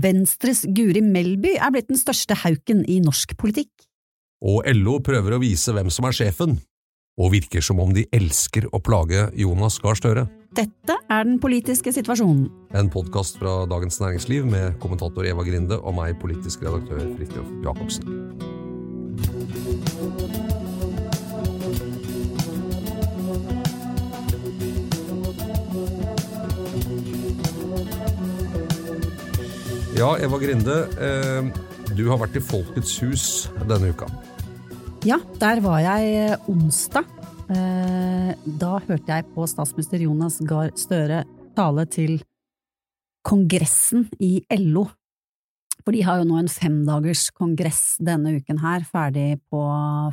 Venstres Guri Melby er blitt den største hauken i norsk politikk. Og LO prøver å vise hvem som er sjefen, og virker som om de elsker å plage Jonas Gahr Støre. Dette er den politiske situasjonen. En podkast fra Dagens Næringsliv med kommentator Eva Grinde og meg, politisk redaktør Fridtjof Jacobsen. Ja, Eva Grinde, eh, du har vært i Folkets hus denne uka. Ja, der var jeg eh, onsdag. Eh, Da hørte jeg på statsminister Jonas Gahr Støre tale til kongressen i LO. For de har jo nå en femdagers kongress denne uken her, ferdig på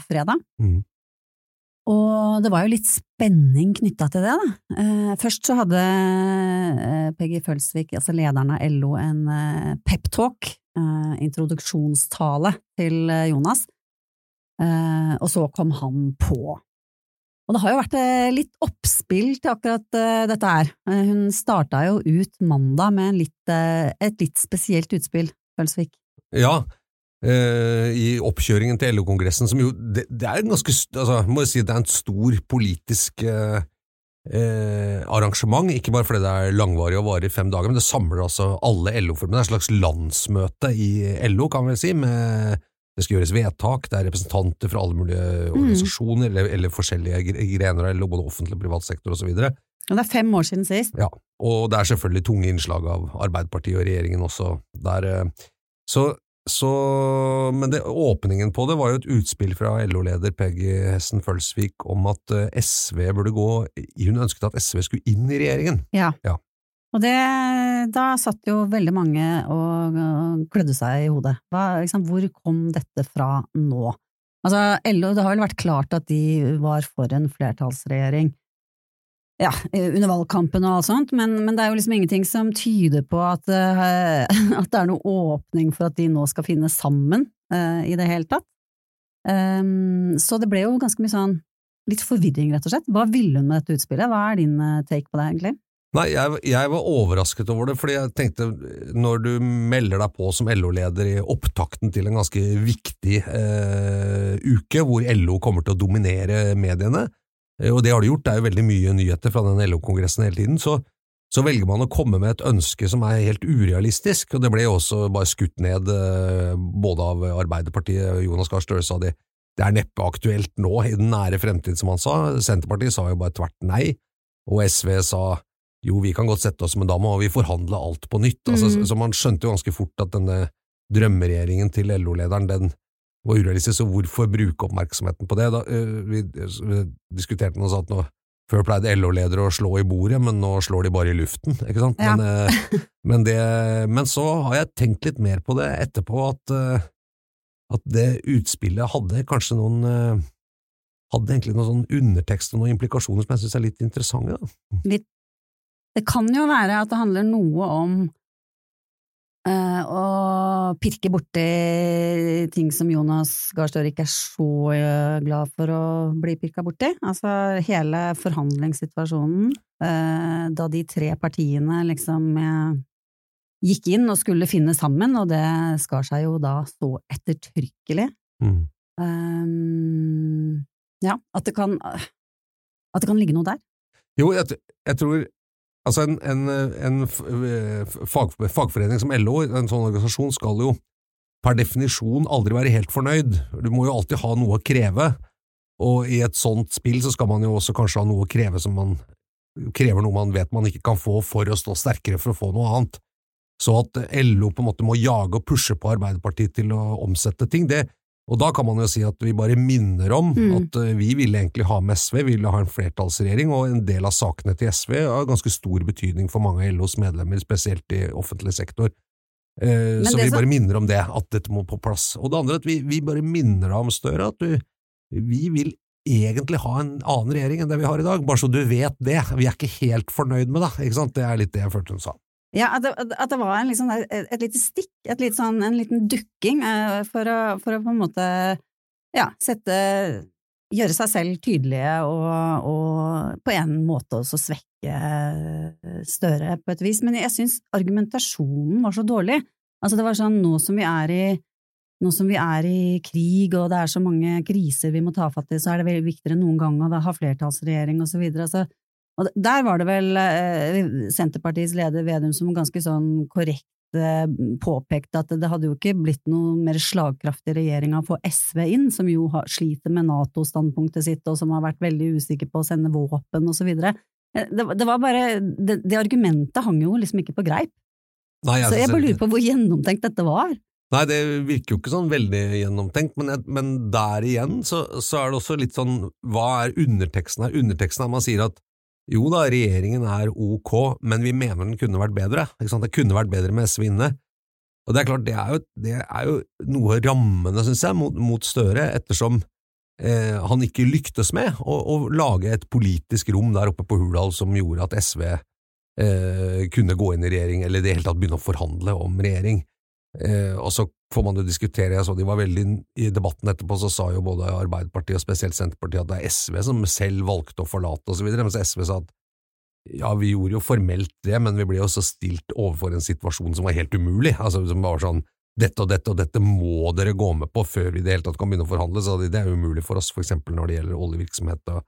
fredag. Mhm. Og det var jo litt spenning knytta til det, da. Eh, Først så hadde eh, Peggy Følsvik, altså lederen av LO, en eh, peptalk, introduksjonstale til Jonas. Og så kom han på. Og det har jo vært litt oppspill til akkurat dette her. Hun starta jo ut mandag med litt, et litt spesielt utspill, Følsvik. Ja, eh, i oppkjøringen til LO-kongressen, som jo det, det er en ganske altså, må jeg si det er en stor politisk eh, eh, arrangement, ikke bare fordi det er langvarig og varer i fem dager, men det samler altså alle LO-forbund. Det er et slags landsmøte i LO, kan vi vel si, med det skal gjøres vedtak, det er representanter fra alle mulige organisasjoner eller, eller forskjellige grener av LO, både offentlig og privat sektor osv. Det er fem år siden sist. Ja, og det er selvfølgelig tunge innslag av Arbeiderpartiet og regjeringen også der. Så, så, men det, åpningen på det var jo et utspill fra LO-leder Peggy Hessen Følsvik om at eh, SV burde gå Hun ønsket at SV skulle inn i regjeringen. Ja. Ja. Og det, da satt jo veldig mange og og klødde seg i hodet. Hva, liksom, hvor kom dette fra nå? Altså, LO, det har vel vært klart at de var for en flertallsregjering ja, under valgkampen og alt sånt, men, men det er jo liksom ingenting som tyder på at, uh, at det er noe åpning for at de nå skal finne sammen uh, i det hele tatt. Um, så det ble jo ganske mye sånn litt forvirring, rett og slett. Hva ville hun med dette utspillet? Hva er din eh, take på det, egentlig? Nei, jeg, jeg var overrasket over det, fordi jeg tenkte når du melder deg på som LO-leder i opptakten til en ganske viktig uh, uke, hvor LO kommer til å dominere mediene, eh, og det har de gjort, det er jo veldig mye nyheter fra den LO-kongressen hele tiden, så, så velger man å komme med et ønske som er helt urealistisk, og det ble jo også bare skutt ned eh, både av Arbeiderpartiet, Jonas Gahr Støre sa det, det er neppe aktuelt nå i den nære fremtid, som han sa, Senterpartiet sa jo bare tvert nei, og SV sa jo, vi kan godt sette oss, men da må vi forhandle alt på nytt. Altså, Mm. så man skjønte jo ganske fort at denne drømmeregjeringen til LO-lederen, den var urealistisk, så hvorfor bruke oppmerksomheten på det? Da, øh, vi, vi diskuterte noe sånt nå, før pleide LO-ledere å slå i bordet, men nå slår de bare i luften, ikke sant? Ja. Men, øh, men, det, men så har jeg tenkt litt mer på det etterpå, at, øh, at det utspillet hadde kanskje noen hadde egentlig noen sånn undertekst og noen implikasjoner som jeg synes er litt interessante. Litt Det kan jo være at det handler noe om eh, å pirke borti ting som Jonas Gahr Støre ikke er så eh, glad for å bli pirka borti. Altså hele forhandlingssituasjonen, eh, da de tre partiene liksom gikk inn og skulle finne sammen, og det skar seg jo da så ettertrykkelig. Mm. Um, ja, at det kan At det kan ligge noe der. Jo, jeg, jeg tror Altså, en, en, en fag, fagforening som LO, en sånn organisasjon, skal jo per definisjon aldri være helt fornøyd. Du må jo alltid ha noe å kreve, og i et sånt spill så skal man jo også kanskje ha noe å kreve som man krever noe man vet man ikke kan få for å stå sterkere for å få noe annet. Så at LO på en måte må jage og pushe på Arbeiderpartiet til å omsette ting, det, og da kan man jo si at vi bare minner om mm. at uh, vi ville egentlig ha med SV, vi ville ha en flertallsregjering, og en del av sakene til SV har ganske stor betydning for mange av LOs medlemmer, spesielt i offentlig sektor. Eh, så vi så... bare minner om det, at dette må på plass. Og det andre er at vi, vi bare minner deg om, Støre, at du, vi vil egentlig ha en annen regjering enn det vi har i dag, bare så du vet det. Vi er ikke helt fornøyd med det, ikke sant? Det er litt det jeg følte hun sa. Ja, at det, at det var liksom, et, lite stikk, et litt sånn, en liten dukking eh, for, å, for, å, på en måte ja, sette Gjøre seg selv tydelige og, og på en måte også svekke eh, Støre på et vis. Men jeg syns argumentasjonen var så dårlig. Altså det var sånn, nå som vi er i nå som vi er i krig og det er så mange kriser vi må ta fatt i, så er det veldig viktigere enn noen gang å ha flertallsregjering og så videre. Altså, og der var det vel eh, Senterpartiets leder Vedum som ganske sånn korrekt eh, påpekte at det hadde jo ikke blitt noe mer slagkraftig regjering av å få SV inn, som jo sliter med Nato-standpunktet sitt, og som har vært veldig usikker på å sende våpen og så videre. Eh, det, det, var bare det, det, argumentet hang jo liksom ikke på greip. Nei, jeg så jeg bare lurer på hvor gjennomtenkt dette var. Nei, det virker jo ikke sånn veldig gjennomtenkt, men, men der igjen så, så, er det også litt sånn hva er underteksten her? Underteksten er man sier at jo da, regjeringen er ok, men vi mener den kunne vært bedre. Det kunne vært bedre med SV inne. Og det er klart, det er jo, det er jo noe rammende, synes jeg, mot, mot Støre, ettersom eh, han ikke lyktes med å, å, lage et politisk rom der oppe på Hurdal som gjorde at SV eh, kunne gå inn i regjering, eller i det hele tatt begynne å forhandle om regjering. Eh, og så får man jo diskutere, jeg så de var veldig I debatten etterpå så sa jo både Arbeiderpartiet og spesielt Senterpartiet at det er SV som selv valgte å forlate osv., mens SV sa at ja, vi gjorde jo formelt det, men vi ble jo også stilt overfor en situasjon som var helt umulig, altså som var sånn dette og dette og dette må dere gå med på før vi i det hele tatt kan begynne å forhandle, så det er umulig for oss, for eksempel når det gjelder oljevirksomhet og,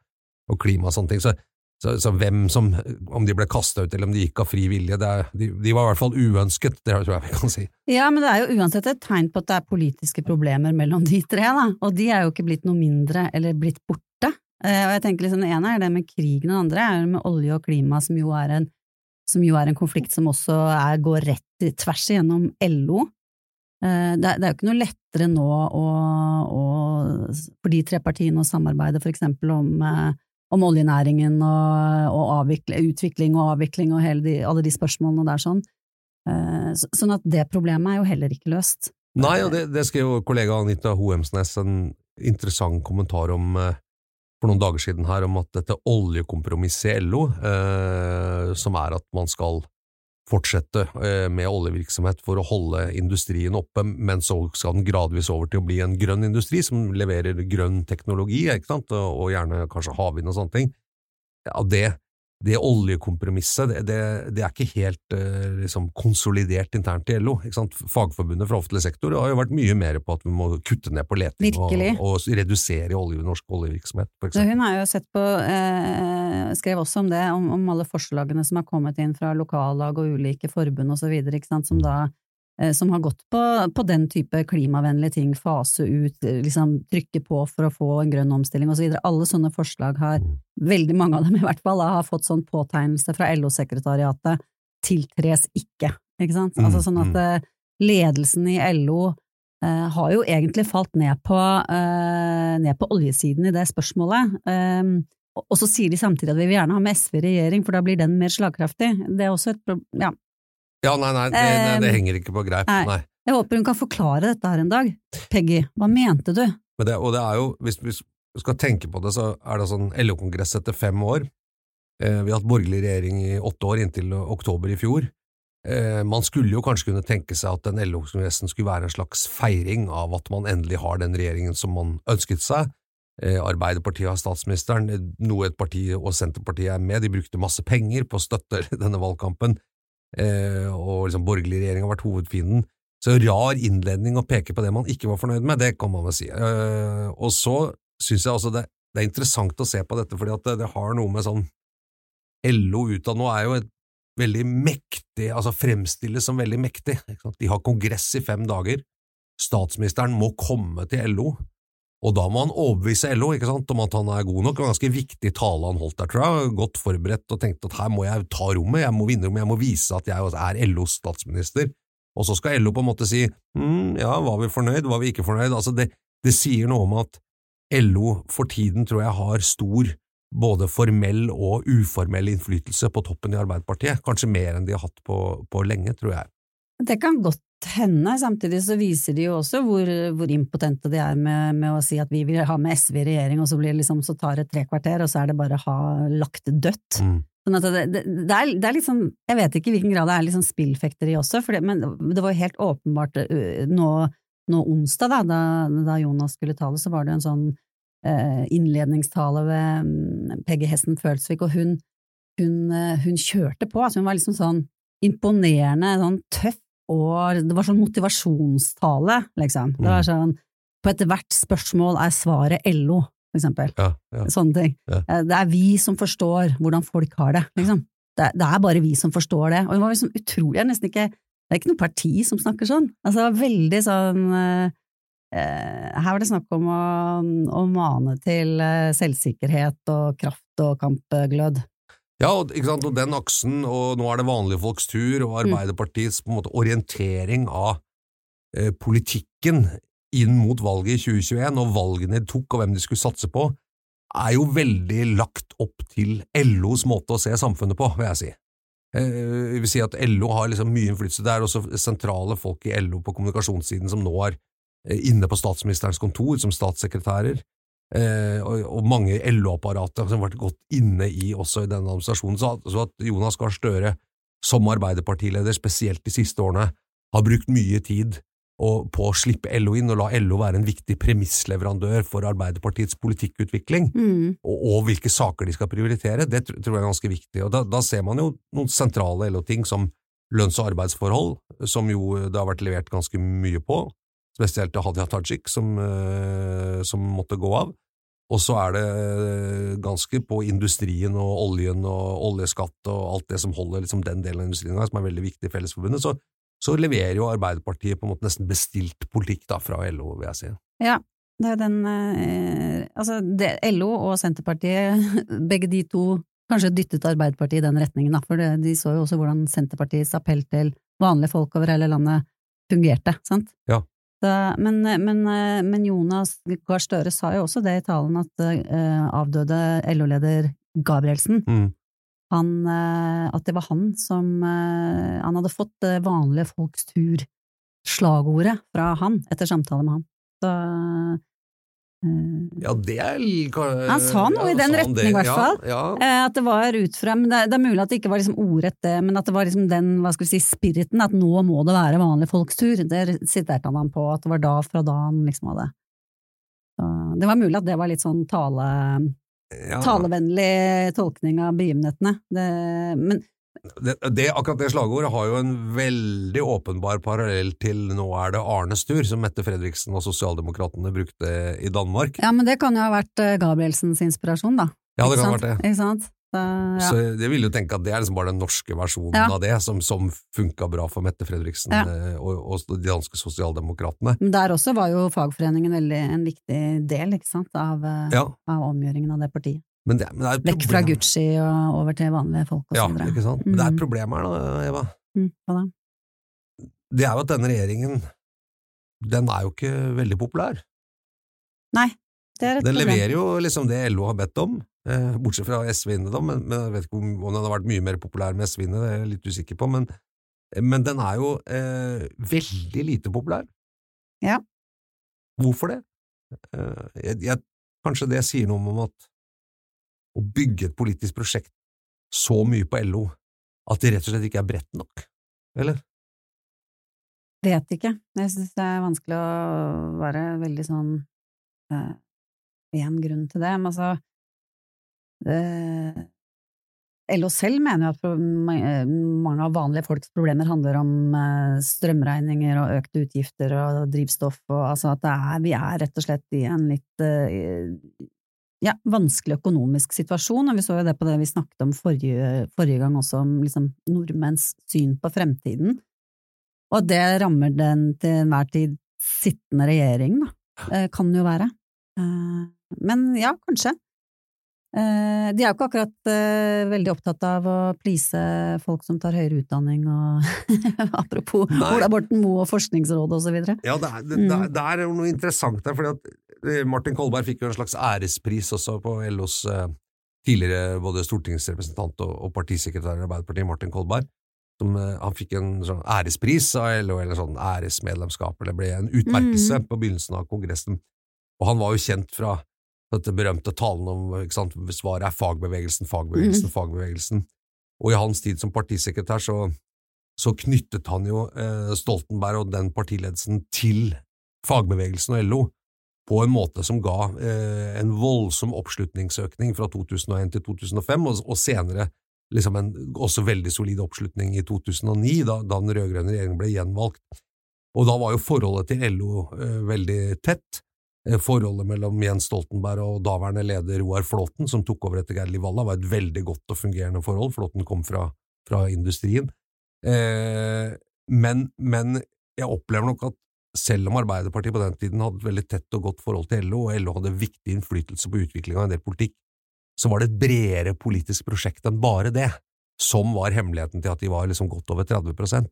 og klima og sånne ting. Så så, så, hvem som, om de ble kasta ut eller om de gikk av fri vilje, de, de, var i hvert fall uønsket, det tror jeg vi kan si. Ja, men det er jo uansett et tegn på at det er politiske problemer mellom de tre, da, og de er jo ikke blitt noe mindre eller blitt borte. Eh, og jeg tenker liksom, Det ene er det med krigen, og det andre er det med olje og klima, som jo er en, jo er en konflikt som også er, går rett tvers igjennom LO. Eh, det, det er jo ikke noe lettere nå å, å, for de tre partiene å samarbeide for eksempel om eh, om oljenæringen og, og avvikle, utvikling og avvikling og de, alle de spørsmålene der sånn. Uh, sånn at det problemet er jo heller ikke løst. Nei, og det, det skrev kollega Anita Hoemsnes en interessant kommentar om uh, for noen dager siden her, om at dette oljekompromisset i LO, eh, som er at man skal fortsette eh, med oljevirksomhet for å holde industrien oppe, men så skal den gradvis over til å bli en grønn industri som leverer grønn teknologi, ikke sant, og gjerne kanskje havvind og sånne ting. Ja, det, det oljekompromisset det, det, det, er ikke helt uh, liksom, konsolidert internt i LO. Fagforbundet fra offentlig sektor har jo vært mye mer på at vi må kutte ned på leting og, og, redusere olje, norsk oljevirksomhet. Hun har jo sett på, eh, skrev også om det, om, om, alle forslagene som har kommet inn fra lokallag og ulike forbund osv., som da Eh, som har gått på, på, den type klimavennlige ting, fase ut, liksom trykke på for å få en grønn omstilling osv. Alle sånne forslag har, mm. veldig mange av dem i hvert fall, har fått sånn påtegnelse fra LO-sekretariatet tiltres ikke, ikke sant? Mm, altså sånn at mm. eh, ledelsen i LO eh, har jo egentlig falt ned på, eh, ned på oljesiden i det spørsmålet. Um, og så sier de samtidig at vi vil gjerne ha med SV i regjering, for da blir den mer slagkraftig. Det er også et problem, ja, ja, nei, nei, det, nei, det henger ikke på greip. Nei. nei. Jeg håper hun kan forklare dette her en dag. Peggy, hva mente du? Det, og det er jo, hvis, vi skal tenke på det, så er det sånn LO-kongress etter fem år. Eh, vi har hatt borgerlig regjering i åtte år, inntil oktober i fjor. Eh, man skulle jo kanskje kunne tenke seg at den LO-kongressen skulle være en slags feiring av at man endelig har den regjeringen som man ønsket seg. Eh, Arbeiderpartiet har statsministeren, noe et parti og Senterpartiet er med, de brukte masse penger på å støtte denne valgkampen, og liksom borgerlig regjering har vært hovedfienden. Så rar innledning å peke på det man ikke var fornøyd med, det kan man vel si. Og så syns jeg altså det, det, er interessant å se på dette, fordi at det, det har noe med sånn LO utad nå er jo et veldig mektig, altså fremstilles som veldig mektig. De har kongress i fem dager. Statsministeren må komme til LO, og da må han overbevise LO ikke sant, om at han er god nok. Det var en ganske viktig tale han holdt der, tror jeg, godt forberedt og tenkte at her må jeg ta rommet, jeg må vinne rommet, jeg må vise at jeg er LOs statsminister. Og så skal LO på en måte si mm, ja, var vi fornøyd, var vi ikke fornøyd? Altså det, det sier noe om at LO for tiden tror jeg har stor både formell og uformell innflytelse på toppen i Arbeiderpartiet, kanskje mer enn de har hatt på, på lenge, tror jeg. Det kan godt hende, samtidig så viser de jo også hvor, hvor impotente de er med, med, å si at vi vil ha med SV i regjering, og så, blir liksom, så tar det tre kvarter, og så er det bare ha lagt dødt. Mm. Sånn det, det, det, er, det, er, sånn, jeg vet ikke i hvilken grad det er liksom sånn spillfekteri også, det, men det var jo helt åpenbart nå, nå onsdag, da, da, da Jonas skulle tale, så var det en sånn Eh, innledningstale ved mm, Peggy Hessen Følsvik, og hun, hun, hun, kjørte på. Altså hun var liksom sånn imponerende, sånn tøff, og det var sånn motivasjonstale, liksom. Det var mm. sånn På ethvert spørsmål er svaret LO, for eksempel. Ja, ja. Sånne ting. Ja. Eh, det er vi som forstår hvordan folk har det, liksom. Det det er bare vi som forstår det. Og det var liksom utrolig, jeg nesten ikke Det er ikke noe parti som snakker sånn. Altså, det var veldig sånn Eh, her var det snakk om å, å mane til eh, selvsikkerhet og kraft og kampglød. Ja, og, og, den aksen, og nå er det vanlige folks tur, og. Arbeiderpartiets på en måte orientering av eh, politikken inn mot valget i 2021, og valgene de tok og hvem de skulle satse på, er jo veldig lagt opp til LOs måte å se samfunnet på, vil jeg si. Eh, vil si at LO har liksom mye innflytelse. Det er også sentrale folk i LO på kommunikasjonssiden som nå har Eh, inne på statsministerens kontor som statssekretærer, og, og mange LO-apparater som har vært godt inne i også i denne administrasjonen. Så, så at Jonas Gahr Støre som Arbeiderpartileder, spesielt de siste årene, har brukt mye tid og, på å slippe LO inn og la LO være en viktig premissleverandør for Arbeiderpartiets politikkutvikling, mm. og, og, hvilke saker de skal prioritere, det tror jeg er ganske viktig. Og Da, da ser man jo noen sentrale LO-ting som lønns- og arbeidsforhold, som jo det har vært levert ganske mye på, spesielt Hadia Tajik, som, eh, som måtte gå av. Og så er det eh, ganske på industrien og oljen og oljeskatt og alt det som holder liksom den delen av industrien som er veldig viktig i Fellesforbundet, så, så, leverer jo Arbeiderpartiet på en måte nesten bestilt politikk da fra LO, vil jeg si. Ja, det er den eh, Altså, det, LO og Senterpartiet, begge de to, kanskje dyttet Arbeiderpartiet i den retningen, da, for det, de så jo også hvordan Senterpartiets appell til vanlige folk over hele landet fungerte, sant? Ja. Men, men, men, Jonas Gahr Støre sa jo også det i talen, at uh, avdøde LO-leder Gabrielsen mm. han, uh, At det var han som uh, Han hadde fått vanlige folks tur-slagordet fra han etter samtale med han. Så ja, det er Han sa noe ja, i den retning, i hvert fall. Ja, ja. Eh, at det var ut fra Men det, det, er mulig at det ikke var liksom ordrett det, men at det var liksom den hva skal vi si, spiriten, at nå må det være vanlige folks tur. Det siterte han på, at det var da fra da han liksom hadde Så Det var mulig at det var litt sånn tale, talevennlig tolkning av begivenhetene. Det, men det, det, akkurat det slagordet har jo en veldig åpenbar parallell til Nå er det Arnes tur, som Mette Fredriksen og sosialdemokratene brukte i Danmark. Ja, men det kan jo ha vært eh, Gabrielsens inspirasjon, da. Ja, det kan ha vært det. Ikke sant? Så, ja. så jeg vil jo tenke at det er liksom bare den norske versjonen ja. av det, som, som funka bra for Mette Fredriksen ja. Eh, og, og, de danske sosialdemokratene. Men der også var jo fagforeningen veldig, en viktig del ikke sant, av, eh, av omgjøringen av det partiet. Men det, men det Vekk fra Gucci og over til vanlige folk og ja. Ikke sant? Men det er et mm. problem her, da, Eva. Mm, hva da? Det er jo at denne regjeringen, den er jo ikke veldig populær. Nei, det er et den problem. Den leverer jo liksom det LO har bedt om, eh, bortsett fra SV inne, da, men, men, jeg vet ikke om, om den har vært mye mer populær med SV inne, det er jeg litt usikker på, men, men den er jo eh, veldig lite populær. Ja. Hvorfor det? Eh, jeg, jeg Kanskje det sier noe om at å bygge et politisk prosjekt så mye på LO at det rett og slett ikke er bredt nok, eller? Vet ikke. Jeg synes det er vanskelig å være veldig sånn eh, grunn til det, men altså eh, LO selv mener jo at mange av vanlige folks problemer handler om eh, strømregninger og økte utgifter og drivstoff, og altså at er, vi er rett og slett i en litt eh, ja, vanskelig økonomisk situasjon, og vi så jo det på det vi snakket om forrige, forrige gang også, om liksom nordmenns syn på fremtiden. Og det rammer den til enhver tid sittende regjering, da. Eh, kan jo være. Eh, men ja, kanskje. Eh, de er jo ikke akkurat veldig opptatt av å please folk som tar høyere utdanning og apropos Nei. Ola Borten Moe og Forskningsrådet og så videre. Ja, det er, det, mm. det er noe interessant der, fordi at Martin Kolberg fikk jo en slags ærespris også på LOs tidligere både stortingsrepresentant og, partisekretær i Arbeiderpartiet, Martin Kolberg. Som, eh, han fikk en sånn ærespris av LO, eller sånn æresmedlemskap, eller ble en utmerkelse mm. på begynnelsen av kongressen. Og han var jo kjent fra dette berømte talen om ikke sant, svaret er fagbevegelsen, fagbevegelsen, mm. fagbevegelsen. Og i hans tid som partisekretær så, så knyttet han jo eh, Stoltenberg og den partiledelsen til fagbevegelsen og LO på en måte som ga eh, en voldsom oppslutningsøkning fra 2001 til 2005, og, og senere liksom en også veldig solid oppslutning i 2009, da, da den rød-grønne regjeringen ble gjenvalgt. Og da var jo forholdet til LO eh, veldig tett. Eh, forholdet mellom Jens Stoltenberg og daværende leder Roar Flåten, som tok over etter Geir Livalla, var et veldig godt og fungerende forhold. Flåten kom fra, fra industrien. Eh, men, men, jeg opplever nok at selv om Arbeiderpartiet på den tiden hadde et veldig tett og godt forhold til LO, og LO hadde viktig innflytelse på utviklinga av en del politikk, så var det et bredere politisk prosjekt enn bare det, som var hemmeligheten til at de var liksom godt over 30%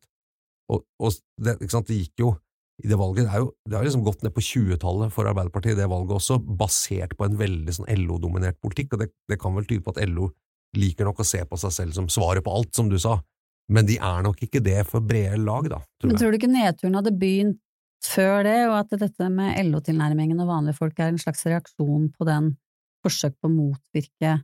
Og, og det, det, gikk jo i det valget, det, er jo, det har liksom gått ned på 20-tallet for Arbeiderpartiet, det valget også, basert på en veldig sånn LO-dominert politikk, og det, det, kan vel tyde på at LO liker nok å se på seg selv som svaret på alt, som du sa, men de er nok ikke det for brede lag, da. Tror men tror du ikke nedturen hadde begynt før det, og at dette med LO-tilnærmingen og vanlige folk er en slags reaksjon på den forsøk på å motvirke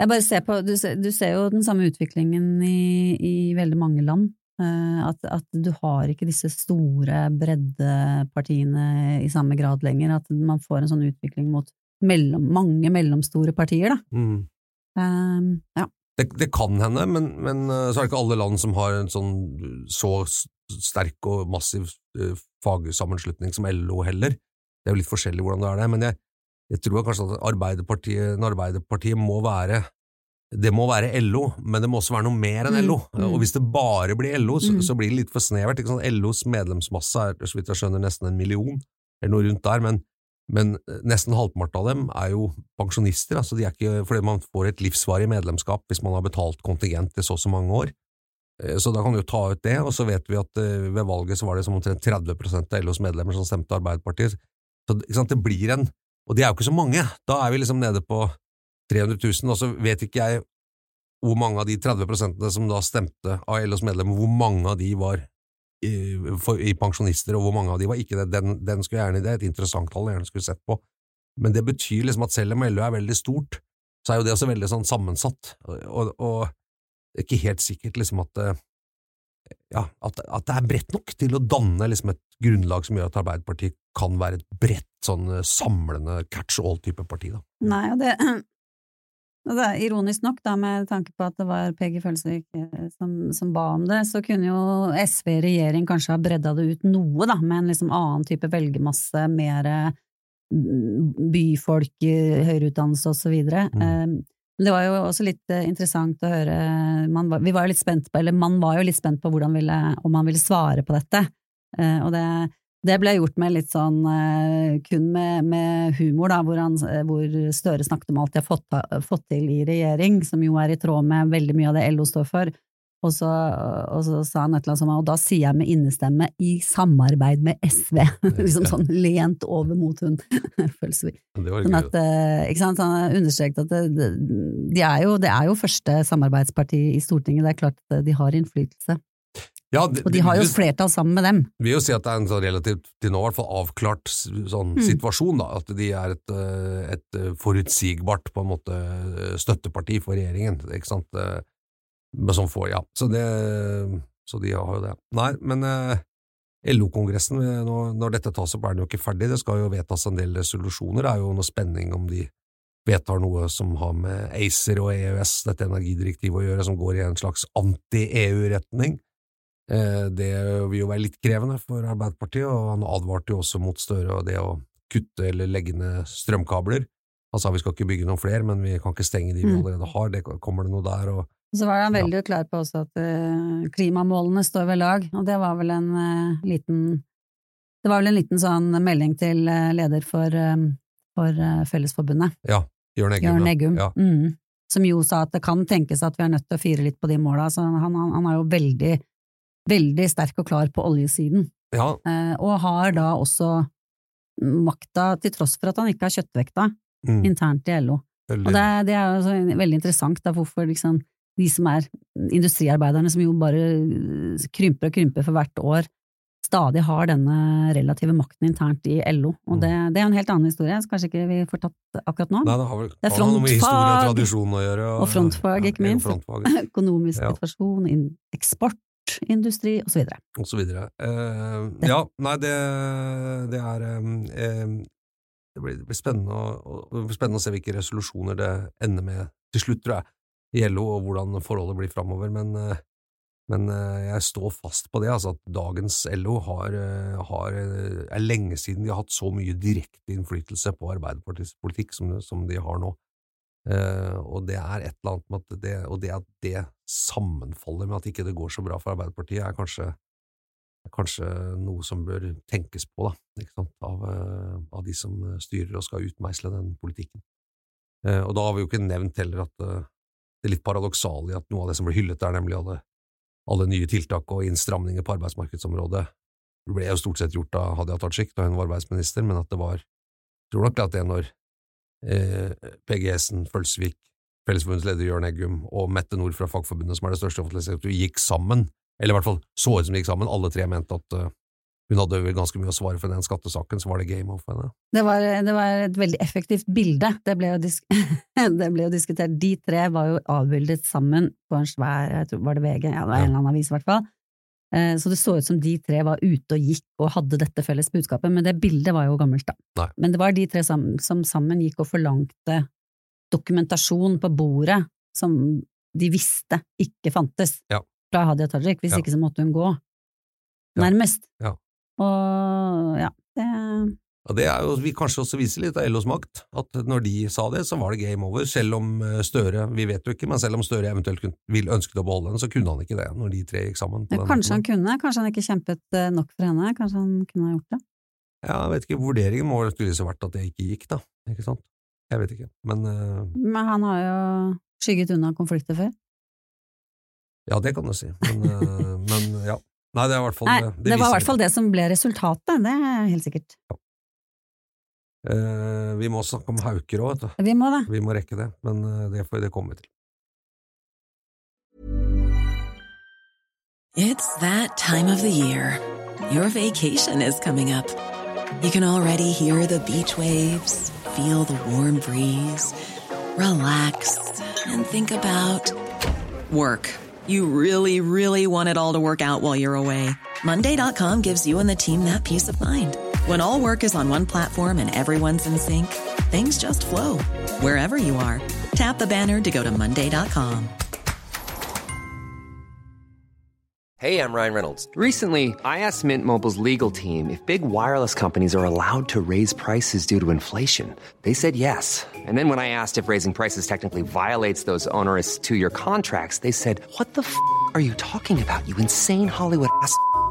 Jeg bare ser på Du ser, du ser jo den samme utviklingen i, i veldig mange land. Uh, at, at, du har ikke disse store breddepartiene i samme grad lenger. At man får en sånn utvikling mot mellom, mange mellomstore partier, da. Mm. Um, ja. Det, det, kan hende, men, men, eh, så er det ikke alle land som har en sånn så sterk og massiv fagsammenslutning som LO heller. Det er jo litt forskjellig hvordan det er det, men jeg, jeg tror kanskje at Arbeiderpartiet, Arbeiderpartiet må være det må være LO, men det må også være noe mer enn LO. Mm, mm. Og hvis det bare blir LO, så, mm. så blir det litt for snevert. LOs medlemsmasse er så vidt jeg skjønner nesten en million, eller noe rundt der, men, men nesten halvparten av dem er jo pensjonister, altså de er ikke, fordi man får et livsvarig medlemskap hvis man har betalt kontingent i så og så mange år. Eh, så da kan du jo ta ut det, og så vet vi at eh, ved valget så var det som omtrent 30% av LOs medlemmer som stemte Arbeiderpartiet. Så det blir en og de er jo ikke så mange. Da er vi liksom nede på 300 000, og så vet ikke jeg hvor mange av de 30% som da stemte av LOs medlemmer, hvor mange av de var i, for, i, pensjonister, og hvor mange av de var ikke det. Den, den skulle jeg gjerne, Det er et interessant tall jeg gjerne skulle sett på. Men det betyr liksom at selv om LO er veldig stort, så er jo det også veldig sånn sammensatt, og, og det er ikke helt sikkert liksom at eh, ja, at, at, det er bredt nok til å danne liksom et grunnlag som gjør at Arbeiderpartiet kan være et bredt, sånn eh, samlende catch all-type parti. Da. Nei, og det, er ironisk nok, da, med tanke på at det var Peggy Følsvik eh, som, som, ba om det, så kunne jo SV i regjering kanskje ha bredda det ut noe, da, med en liksom annen type velgermasse, mer mm, byfolk, høyere utdannelse og så videre. Mm. Men det var jo også litt eh, interessant å høre man var, Vi var jo litt spent på, eller man var jo litt spent på ville, om han ville svare på dette. Eh, og det, det ble gjort med litt sånn eh, kun med, med humor, da, hvor, han, hvor, Støre snakket om alt de har fått, fått, til i regjering, som jo er i tråd med veldig mye av det LO står for. Og så, og så sa han et eller annet sånt, og da sier jeg med innestemme i samarbeid med SV, liksom sånn lent over mot hun Følsvik. Sånn at, eh, ikke sant, han understreket at det, de er jo, det er jo første samarbeidsparti i Stortinget, det er klart at de har innflytelse. Ja, det- Og de har jo flertall sammen med dem. vil jo si at det er en sånn relativt til nå i hvert fall avklart sånn Mm. situasjon, da, at de er et, eh, et eh, forutsigbart på en måte eh, støtteparti for regjeringen, ikke sant, men som får, ja, så det, så de har jo det. Nei, men eh, LO-kongressen, når, når dette tas opp er den jo ikke ferdig, det skal jo vedtas en del resolusjoner, det er jo noe spenning om de vedtar noe som har med ACER og EØS, dette energidirektivet å gjøre, som går i en slags anti-EU-retning. Eh, Det vil jo være litt krevende for Arbeiderpartiet, og han advarte jo også mot Støre og det å kutte eller legge ned strømkabler. Han sa vi skal ikke bygge noen flere, men vi kan ikke stenge de vi Mm. allerede har, det kommer det noe der, og Så var han veldig klar på også at eh, klimamålene står ved lag, og det var vel en eh, liten Det var vel en liten sånn melding til leder for, for Fellesforbundet, ja, Jørn Eggum. Jørn. Eggum, Ja. mm, som jo sa at det kan tenkes at vi er nødt til å fire litt på de måla, så han, han, han er jo veldig, veldig sterk og klar på oljesiden, ja, eh, og har da også makta, til tross for at han ikke har kjøttvekta, mm, internt i LO. veldig. Og det, det er jo veldig interessant, da, hvorfor liksom de som er industriarbeiderne, som jo bare krymper og krymper for hvert år, stadig har denne relative makten internt i LO. Og Mm. det, det er en helt annen historie, så kanskje ikke vi får tatt akkurat nå. Nei, det har vel Det er og frontfag. gjøre. Og frontfag, ikke minst. Frontfag, Økonomisk Ja. situasjon, eksport, industri, og så videre. og så videre. Eh, ja, nei, det, det er eh, Det blir, det blir spennende, å, å, spennende å se hvilke resolusjoner det ender med til slutt, tror jeg, i LO, og hvordan forholdet blir framover, men, eh, men eh, jeg står fast på det, altså at dagens LO har, eh, har er lenge siden de har hatt så mye direkte innflytelse på Arbeiderpartiets politikk som, som de har nå. Eh, og det er et eller annet med at det, og det at det sammenfaller med at ikke det går så bra for Arbeiderpartiet, er kanskje, er kanskje noe som bør tenkes på, da, av, uh, av de som styrer og skal utmeisle den politikken. Uh, og da har vi jo ikke nevnt heller at det er litt paradoksale i at noe av det som ble hyllet, er nemlig alle, alle nye tiltak og innstramninger på arbeidsmarkedsområdet. Det ble jo stort sett gjort av Hadia Tajik da hun var arbeidsminister, men at det var jeg tror nok at det når PGS-en, Følsvik, Fellesforbundets leder Jørn Eggum og Mette Nord fra Fagforbundet, som er det største offentlige sektor, gikk sammen, eller i hvert fall så ut som de gikk sammen, alle tre mente at eh, hun hadde vel ganske mye å svare for den skattesaken, så var det game off henne. Det var, det var et veldig effektivt bilde. Det ble, det ble jo diskutert. De tre var jo avbildet sammen på en svær, jeg tror var det VG, ja det var en eller annen avis i hvert fall. Eh, Så det så ut som de tre var ute og gikk og hadde dette felles budskapet, men det bildet var jo gammelt, da. Nei. Men det var de tre som, som sammen gikk og forlangte dokumentasjon på bordet som de visste ikke fantes Ja. fra Hadia Tajik, hvis Ja. ikke så måtte hun gå. Nærmest. Ja. Og ja, det Og det er jo, vi kanskje også viser litt av LOs makt, at når de sa det, så var det game over, selv om eh, Støre, vi vet jo ikke, men selv om Støre eventuelt ville vil ønsket å beholde henne, så kunne han ikke det, når de tre gikk sammen. Ja, kanskje han kunne, kanskje han ikke kjempet eh, nok for henne, kanskje han kunne ha gjort det. Ja, jeg vet ikke, vurderingen må vel tydeligvis ha vært at det ikke gikk, da, ikke sant? Jeg vet ikke, men uh... Men han har jo skygget unna konflikter før. ja, det kan du si, men, uh, men ja. Nei, det er i hvert fall Nei, det. det var i hvert fall det som ble resultatet, det er helt sikkert. Eh, vi må snakke om hauker òg, vet du. Vi må det. Vi må rekke det, men eh, det får det komme til. It's that time of the year. Your vacation is coming up. You can already hear the beach waves, feel the warm breeze, relax, and think about work. You really, really want it all to work out while you're away. Monday.com gives you and the team that peace of mind. When all work is on one platform and everyone's in sync, things just flow wherever you are. Tap the banner to go to Monday.com. Hey, I'm Ryan Reynolds. Recently, I asked Mint Mobile's legal team if big wireless companies are allowed to raise prices due to inflation. They said yes. And then when I asked if raising prices technically violates those onerous two year contracts, they said, What the f are you talking about, you insane Hollywood ass?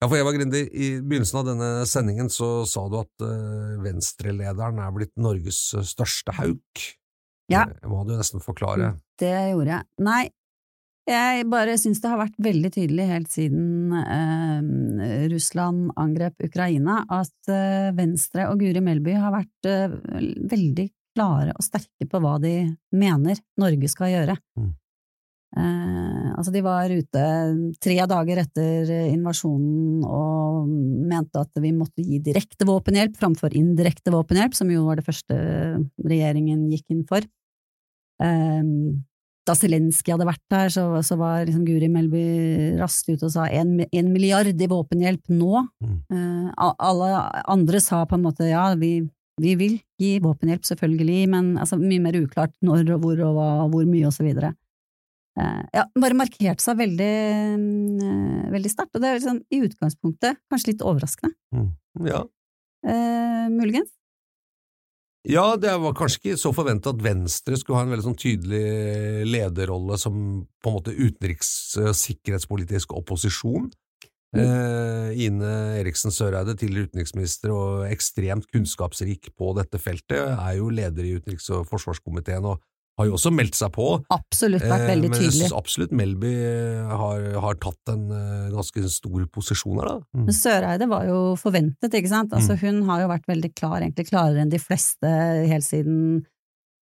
Ja, for Eva Grinde, I begynnelsen av denne sendingen så sa du at uh, Venstre-lederen er blitt Norges eh, største hauk. Ja. Det må du nesten forklare. Det gjorde jeg. Nei, jeg bare syns det har vært veldig tydelig helt siden eh, Russland angrep Ukraina, at eh, Venstre og Guri Melby har vært eh, veldig klare og sterke på hva de mener Norge skal gjøre. Mm. Eh, altså, de var ute tre dager etter invasjonen og mente at vi måtte gi direkte våpenhjelp framfor indirekte våpenhjelp, som jo var det første regjeringen gikk inn for. Eh, da Zelenskyj hadde vært der, så, så var liksom Guri Melby raskt ute og sa en, en milliard i våpenhjelp nå. Mm. Eh, alle andre sa på en måte ja, vi, vi vil gi våpenhjelp, selvfølgelig, men altså, mye mer uklart når og hvor og hva, hvor mye og så videre. Eh, ja, bare markert seg veldig, eh, veldig sterkt, og det er liksom, i utgangspunktet kanskje litt overraskende. Mm. Ja. Eh, muligens. Ja, det var kanskje ikke så forventa at Venstre skulle ha en veldig sånn tydelig lederrolle som på en måte utenriks- og sikkerhetspolitisk opposisjon. Mm. Eh, Ine Eriksen Søreide, tidligere utenriksminister og ekstremt kunnskapsrik på dette feltet, er jo leder i utenriks- og forsvarskomiteen og har jo også meldt seg på. Absolutt vært veldig tydelig. Men jeg synes absolutt Melby har, har tatt en eh, ganske stor posisjon her, da. Mm. Men Søreide var jo forventet, ikke sant? Altså, hun har jo vært veldig klar, egentlig klarere enn de fleste helt siden,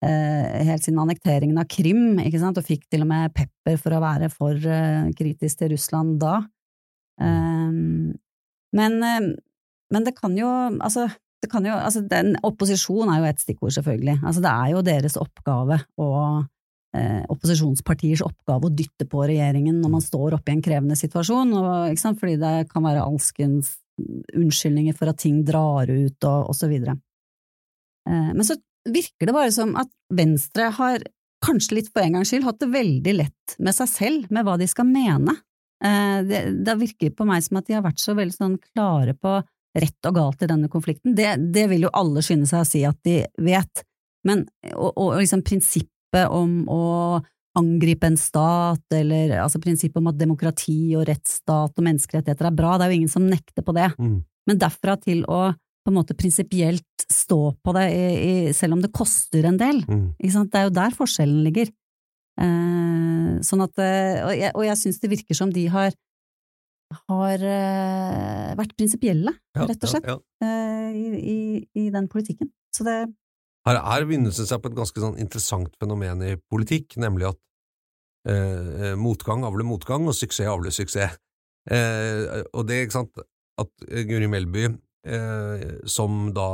eh, helt siden annekteringen av Krim, ikke sant? Og fikk til og med pepper for å være for eh, kritisk til Russland da. Um, men, eh, men det kan jo, altså, jo, altså den, Opposisjon er jo et stikkord, selvfølgelig. Altså, det er jo deres oppgave og eh, opposisjonspartiers oppgave å dytte på regjeringen når man står oppe i en krevende situasjon, og, fordi det kan være alskens unnskyldninger for at ting drar ut og, og så videre. Eh, men så virker det bare som at Venstre har, kanskje litt for en gangs skyld, hatt det veldig lett med seg selv, med hva de skal mene. Eh, det, det virker på meg som at de har vært så veldig sånn klare på rett og galt i denne konflikten. Det, det vil jo alle skynde seg å si at de vet, men og, og liksom prinsippet om å angripe en stat, eller altså prinsippet om at demokrati og rettsstat og menneskerettigheter er bra, det er jo ingen som nekter på det. Mm. Men derfra til å på en måte prinsipielt stå på det, i, i, selv om det koster en del, Mm. ikke sant? det er jo der forskjellen ligger. Eh, sånn at, eh, og jeg, og jeg syns det virker som de har, har eh, vært prinsipielle, Ja, rett og slett, Ja, ja. eh, i, i, i den politikken. Så det Her, her begynnelsen det seg på et ganske sånn interessant fenomen i politikk, nemlig at eh, motgang avler motgang, og suksess avler suksess. Eh, og det, ikke sant, at Guri Melby, eh, som da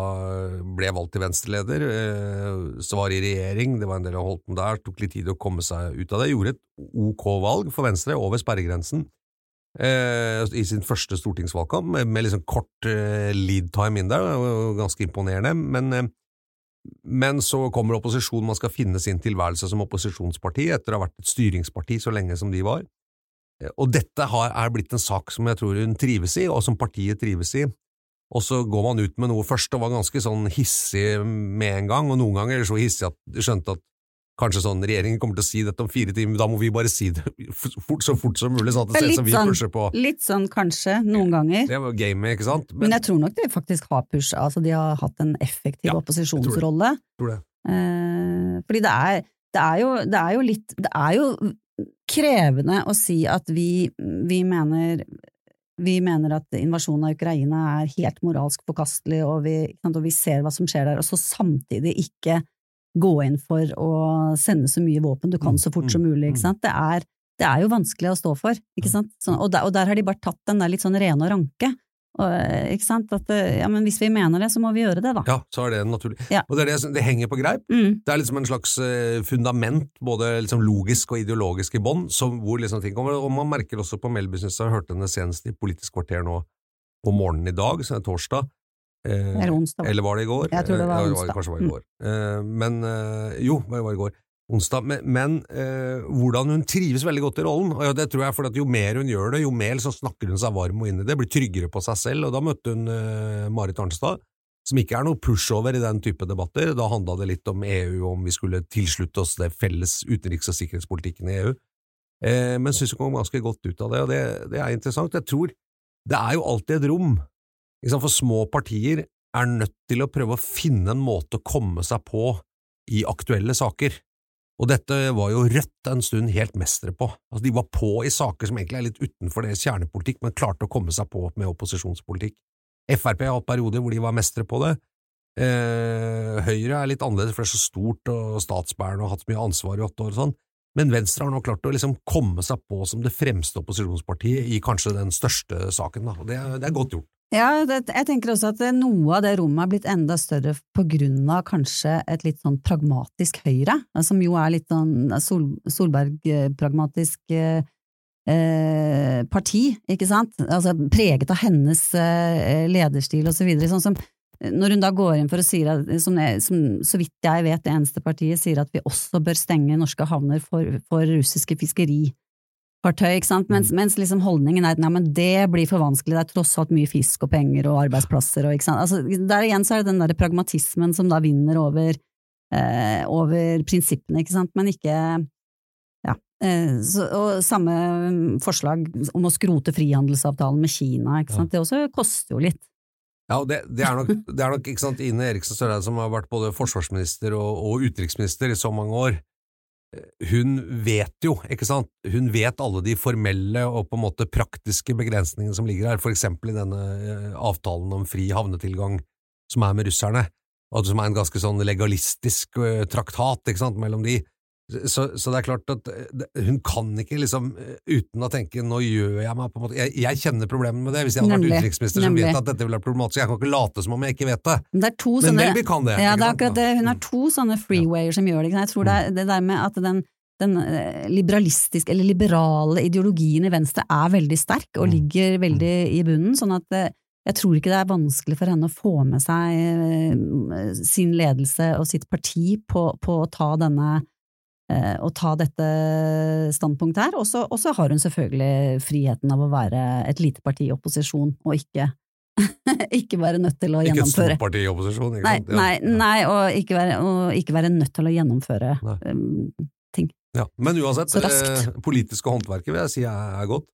ble valgt til venstreleder, eh, så var i regjering, det var en del av Holten der, tok litt tid å komme seg ut av det, gjorde et ok valg for Venstre over sperregrensen. Eh, I sin første stortingsvalgkamp, med, liksom kort eh, lead time inn der, ganske imponerende. Men eh, men så kommer opposisjonen, man skal finne sin tilværelse som opposisjonsparti etter å ha vært et styringsparti så lenge som de var. Og dette har, er blitt en sak som jeg tror hun trives i, og som partiet trives i. Og så går man ut med noe først og var ganske sånn hissig med en gang, og noen ganger så hissig at de skjønte at kanskje sånn regjeringen kommer til å si dette om fire timer, da må vi bare si det fort, så fort som mulig, sånn at det ser ut som vi pusher på. litt sånn kanskje, noen ganger. Det var gamet, ikke sant? Men jeg tror nok de faktisk har pusha, altså de har hatt en effektiv Ja, opposisjonsrolle. tror det. Eh, fordi det er, det, er jo, det er jo litt Det er jo krevende å si at vi, vi mener vi mener at invasjonen av Ukraina er helt moralsk forkastelig, og vi, og vi ser hva som skjer der, og så samtidig ikke gå inn for å sende så mye våpen du kan så fort som mulig. Ikke sant? Det, er, det er jo vanskelig å stå for, ikke sant? Sånn, og, der, og der har de bare tatt den der litt sånn rene og ranke. Og, ikke sant? At eh, ja, men hvis vi mener det, så må vi gjøre det, da. Ja, så er det naturlig. Ja. Og det, er det, det henger på greip. Mm. Det er liksom en slags eh, fundament, både liksom logisk og ideologisk i bånn, hvor liksom ting kommer. Og man merker også på Melby, synes jeg, hørte henne senest i Politisk kvarter nå på morgenen i dag, så er torsdag. Eh, Eller onsdag. Eller var det i går? Jeg tror det var onsdag. Ja, Kanskje var i går. Mm. men eh, jo, det var i går. Onsdag. Men, men eh, hvordan hun trives veldig godt i rollen. Og det tror jeg at Jo mer hun gjør det, jo mer så snakker hun seg varm og inn i det, blir tryggere på seg selv. Og Da møtte hun eh, Marit Arnstad, som ikke er noe pushover i den type debatter. Da handla det litt om EU, om vi skulle tilslutte oss det felles utenriks- og sikkerhetspolitikken i EU. Eh, men syns hun kom ganske godt ut av det, og det, det er interessant. Jeg tror det er jo alltid et rom. For små partier er nødt til å prøve å finne en måte å komme seg på i aktuelle saker. Og dette var jo Rødt en stund helt mestere på. Altså, de var på i saker som egentlig er litt utenfor deres kjernepolitikk, men klarte å komme seg på med opposisjonspolitikk. Frp har hatt perioder hvor de var mestere på det. Eh, Høyre er litt annerledes, for det er så stort og statsbærende har hatt så mye ansvar i åtte år og sånn. Men Venstre har nå klart å liksom komme seg på som det fremste opposisjonspartiet i kanskje den største saken. Da. Det, det er godt gjort. Ja, det, jeg tenker også at eh, noe av det rommet er blitt enda større på grunn av kanskje et litt sånn pragmatisk Høyre, eh, som jo er litt sånn Sol, Solberg-pragmatisk eh, eh, parti, ikke sant? Altså preget av hennes eh, lederstil og så videre. Sånn som når hun da går inn for å si at, som, som så vidt jeg vet det eneste partiet sier at vi også bør stenge norske havner for, for russiske fiskerifartøy, ikke sant? Mens, mens liksom holdningen er at nei, men det blir for vanskelig, det er tross alt mye fisk og penger og arbeidsplasser og ikke sant. Altså, der igjen så er det den derre pragmatismen som da vinner over, eh, over prinsippene, ikke sant, men ikke ja. Eh, så, og samme forslag om å skrote frihandelsavtalen med Kina, ikke sant, det også koster jo litt. Ja, og det, det, er nok, det er nok ikke sant, Ine Eriksen Søreide, som har vært både forsvarsminister og, og utenriksminister i så mange år, hun vet jo, ikke sant, hun vet alle de formelle og på en måte praktiske begrensningene som ligger her, for eksempel i denne eh, avtalen om fri havnetilgang som er med russerne, og som er en ganske sånn legalistisk eh, traktat, ikke sant, mellom de. Så, så det er klart at eh, hun kan ikke liksom eh, uten å tenke nå gjør jeg meg på en måte Jeg, jeg kjenner problemene med det, hvis jeg hadde vært Nemlig, utenriksminister som vet at dette ville være problematisk. Jeg kan ikke late som om jeg ikke vet det. Men det er to Men sånne Melby kan det, Ja, det er akkurat det. Hun har to sånne freewayer som gjør det. Jeg tror det er det der med at den, den eh, liberalistiske, eller liberale ideologien i Venstre er veldig sterk og Mm. ligger veldig i bunnen, sånn at jeg tror ikke det er vanskelig for henne å få med seg sin ledelse og sitt parti på, på å ta denne å ta dette standpunktet her, og så har hun selvfølgelig friheten av å være et lite parti i opposisjon, og ikke, ikke være nødt til å Ikke et stort parti i opposisjon. Ikke Nei, sant? Ja. nei, nei og, ikke være, og ikke være nødt til å gjennomføre um, ting. Ja. Men uansett, det eh, politiske håndverket vil jeg si er, er godt.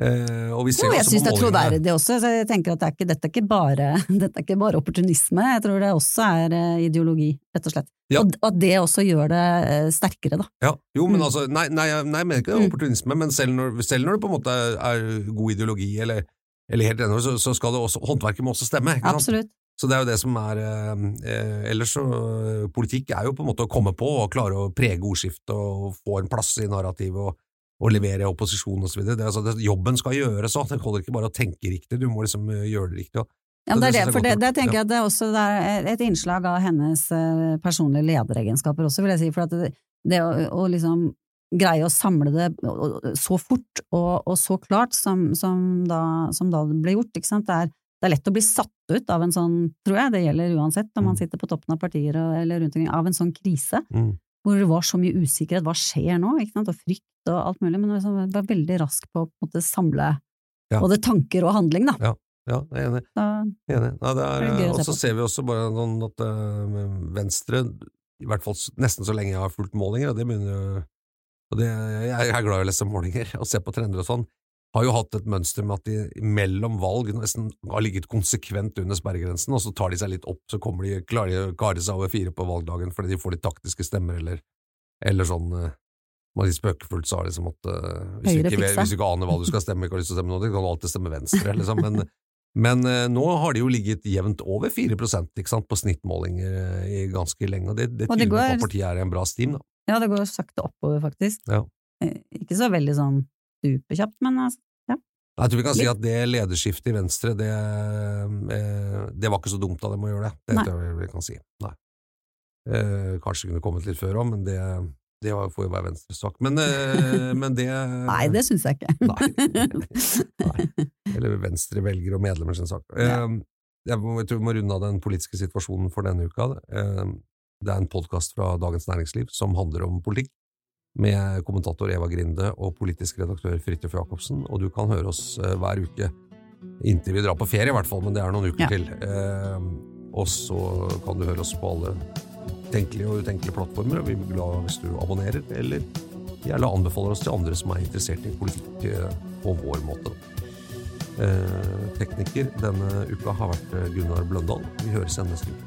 Eh, og vi ser Jo, jeg syns det er troverdig også, så jeg tenker at det er ikke, dette, er ikke bare, dette er ikke bare opportunisme, jeg tror det også er eh, ideologi, rett og slett. Ja. Og, at det også gjør det eh, sterkere, da. Ja, jo, men Mm. altså, nei, nei, jeg- nei, jeg mener ikke det er opportunisme, men selv når, selv når det på en måte er, god ideologi, eller, eller helt enig, så, så skal det også, håndverket må også stemme. Ikke sant? Absolutt. Så det er jo det som er eh, Ellers så Politikk er jo på en måte å komme på og klare å prege ordskiftet og få en plass i narrativet og, og levere opposisjon osv. Altså, det- jobben skal gjøres òg, det holder ikke bare å tenke riktig, du må liksom eh, gjøre det riktig. Ja, det er det det, for det, det tenker Ja. jeg at det er også det er et innslag av hennes eh, personlige lederegenskaper også, vil jeg si. For at det, det å, å liksom greie å samle det så fort og, og så klart som, som, da, som da det ble gjort, ikke sant. Det er, det er lett å bli satt ut av en sånn, tror jeg, det gjelder uansett om man Mm. sitter på toppen av partier eller rundt omkring, av en sånn krise. Mm. Hvor det var så mye usikkerhet, hva skjer nå, og frykt og alt mulig, men liksom, jeg var veldig rask på å på en måte samle Ja. både tanker og handling, da. Ja, ja, jeg er enig. Da, Enig. Nei, det er, er og så ser vi også bare noen, at eh, Venstre, i hvert fall nesten så lenge jeg har fulgt målinger, og det begynner jo og det, Jeg er glad i å lese målinger og se på trender og sånn, har jo hatt et mønster med at de mellom valg nesten har ligget konsekvent under sperregrensen, og så tar de seg litt opp, så kommer de, klarer å kare seg over fire på valgdagen fordi de får litt taktiske stemmer, eller, eller sånn eh, man sier spøkefullt sa liksom at eh, hvis, du ikke, hvis du ikke aner hva du skal stemme, ikke har lyst til å stemme noe, så kan du alltid stemme Venstre, liksom. Men, men eh, nå har de jo ligget jevnt over 4 ikke sant, på snittmålinger i ganske lenge, og det, det tyder på at partiet er i en bra stim. Da. Ja, det går sakte oppover, faktisk. Ja. Ikke så veldig sånn superkjapt, men altså, Jeg tror vi kan si at det lederskiftet i Venstre, det, eh, det var ikke så dumt av dem å gjøre det. Det Nei. tror jeg vi kan si. Nei. Eh, kanskje kunne kommet litt før òg, men det, det var- får jo være Venstres sak. Men, eh, men det Nei, det syns jeg ikke. Nei. Eller Venstre velger og medlemmer sin sak. Eh, Jeg, må, jeg tror vi må runde av den politiske situasjonen for denne uka. Eh, Det er en podkast fra Dagens Næringsliv som handler om politikk, med kommentator Eva Grinde og politisk redaktør Fridtjof Jacobsen, og du kan høre oss eh, hver uke. Inntil vi drar på ferie, i hvert fall, men det er noen uker Ja. til. Eh, og så kan du høre oss på alle tenkelige og utenkelige plattformer, og vi blir glad hvis du abonnerer, eller gjerne anbefaler oss til andre som er interessert i politikk eh, på vår måte. Eh, tekniker denne uka har vært eh, Gunnar Bløndal. Vi høres igjen neste uke.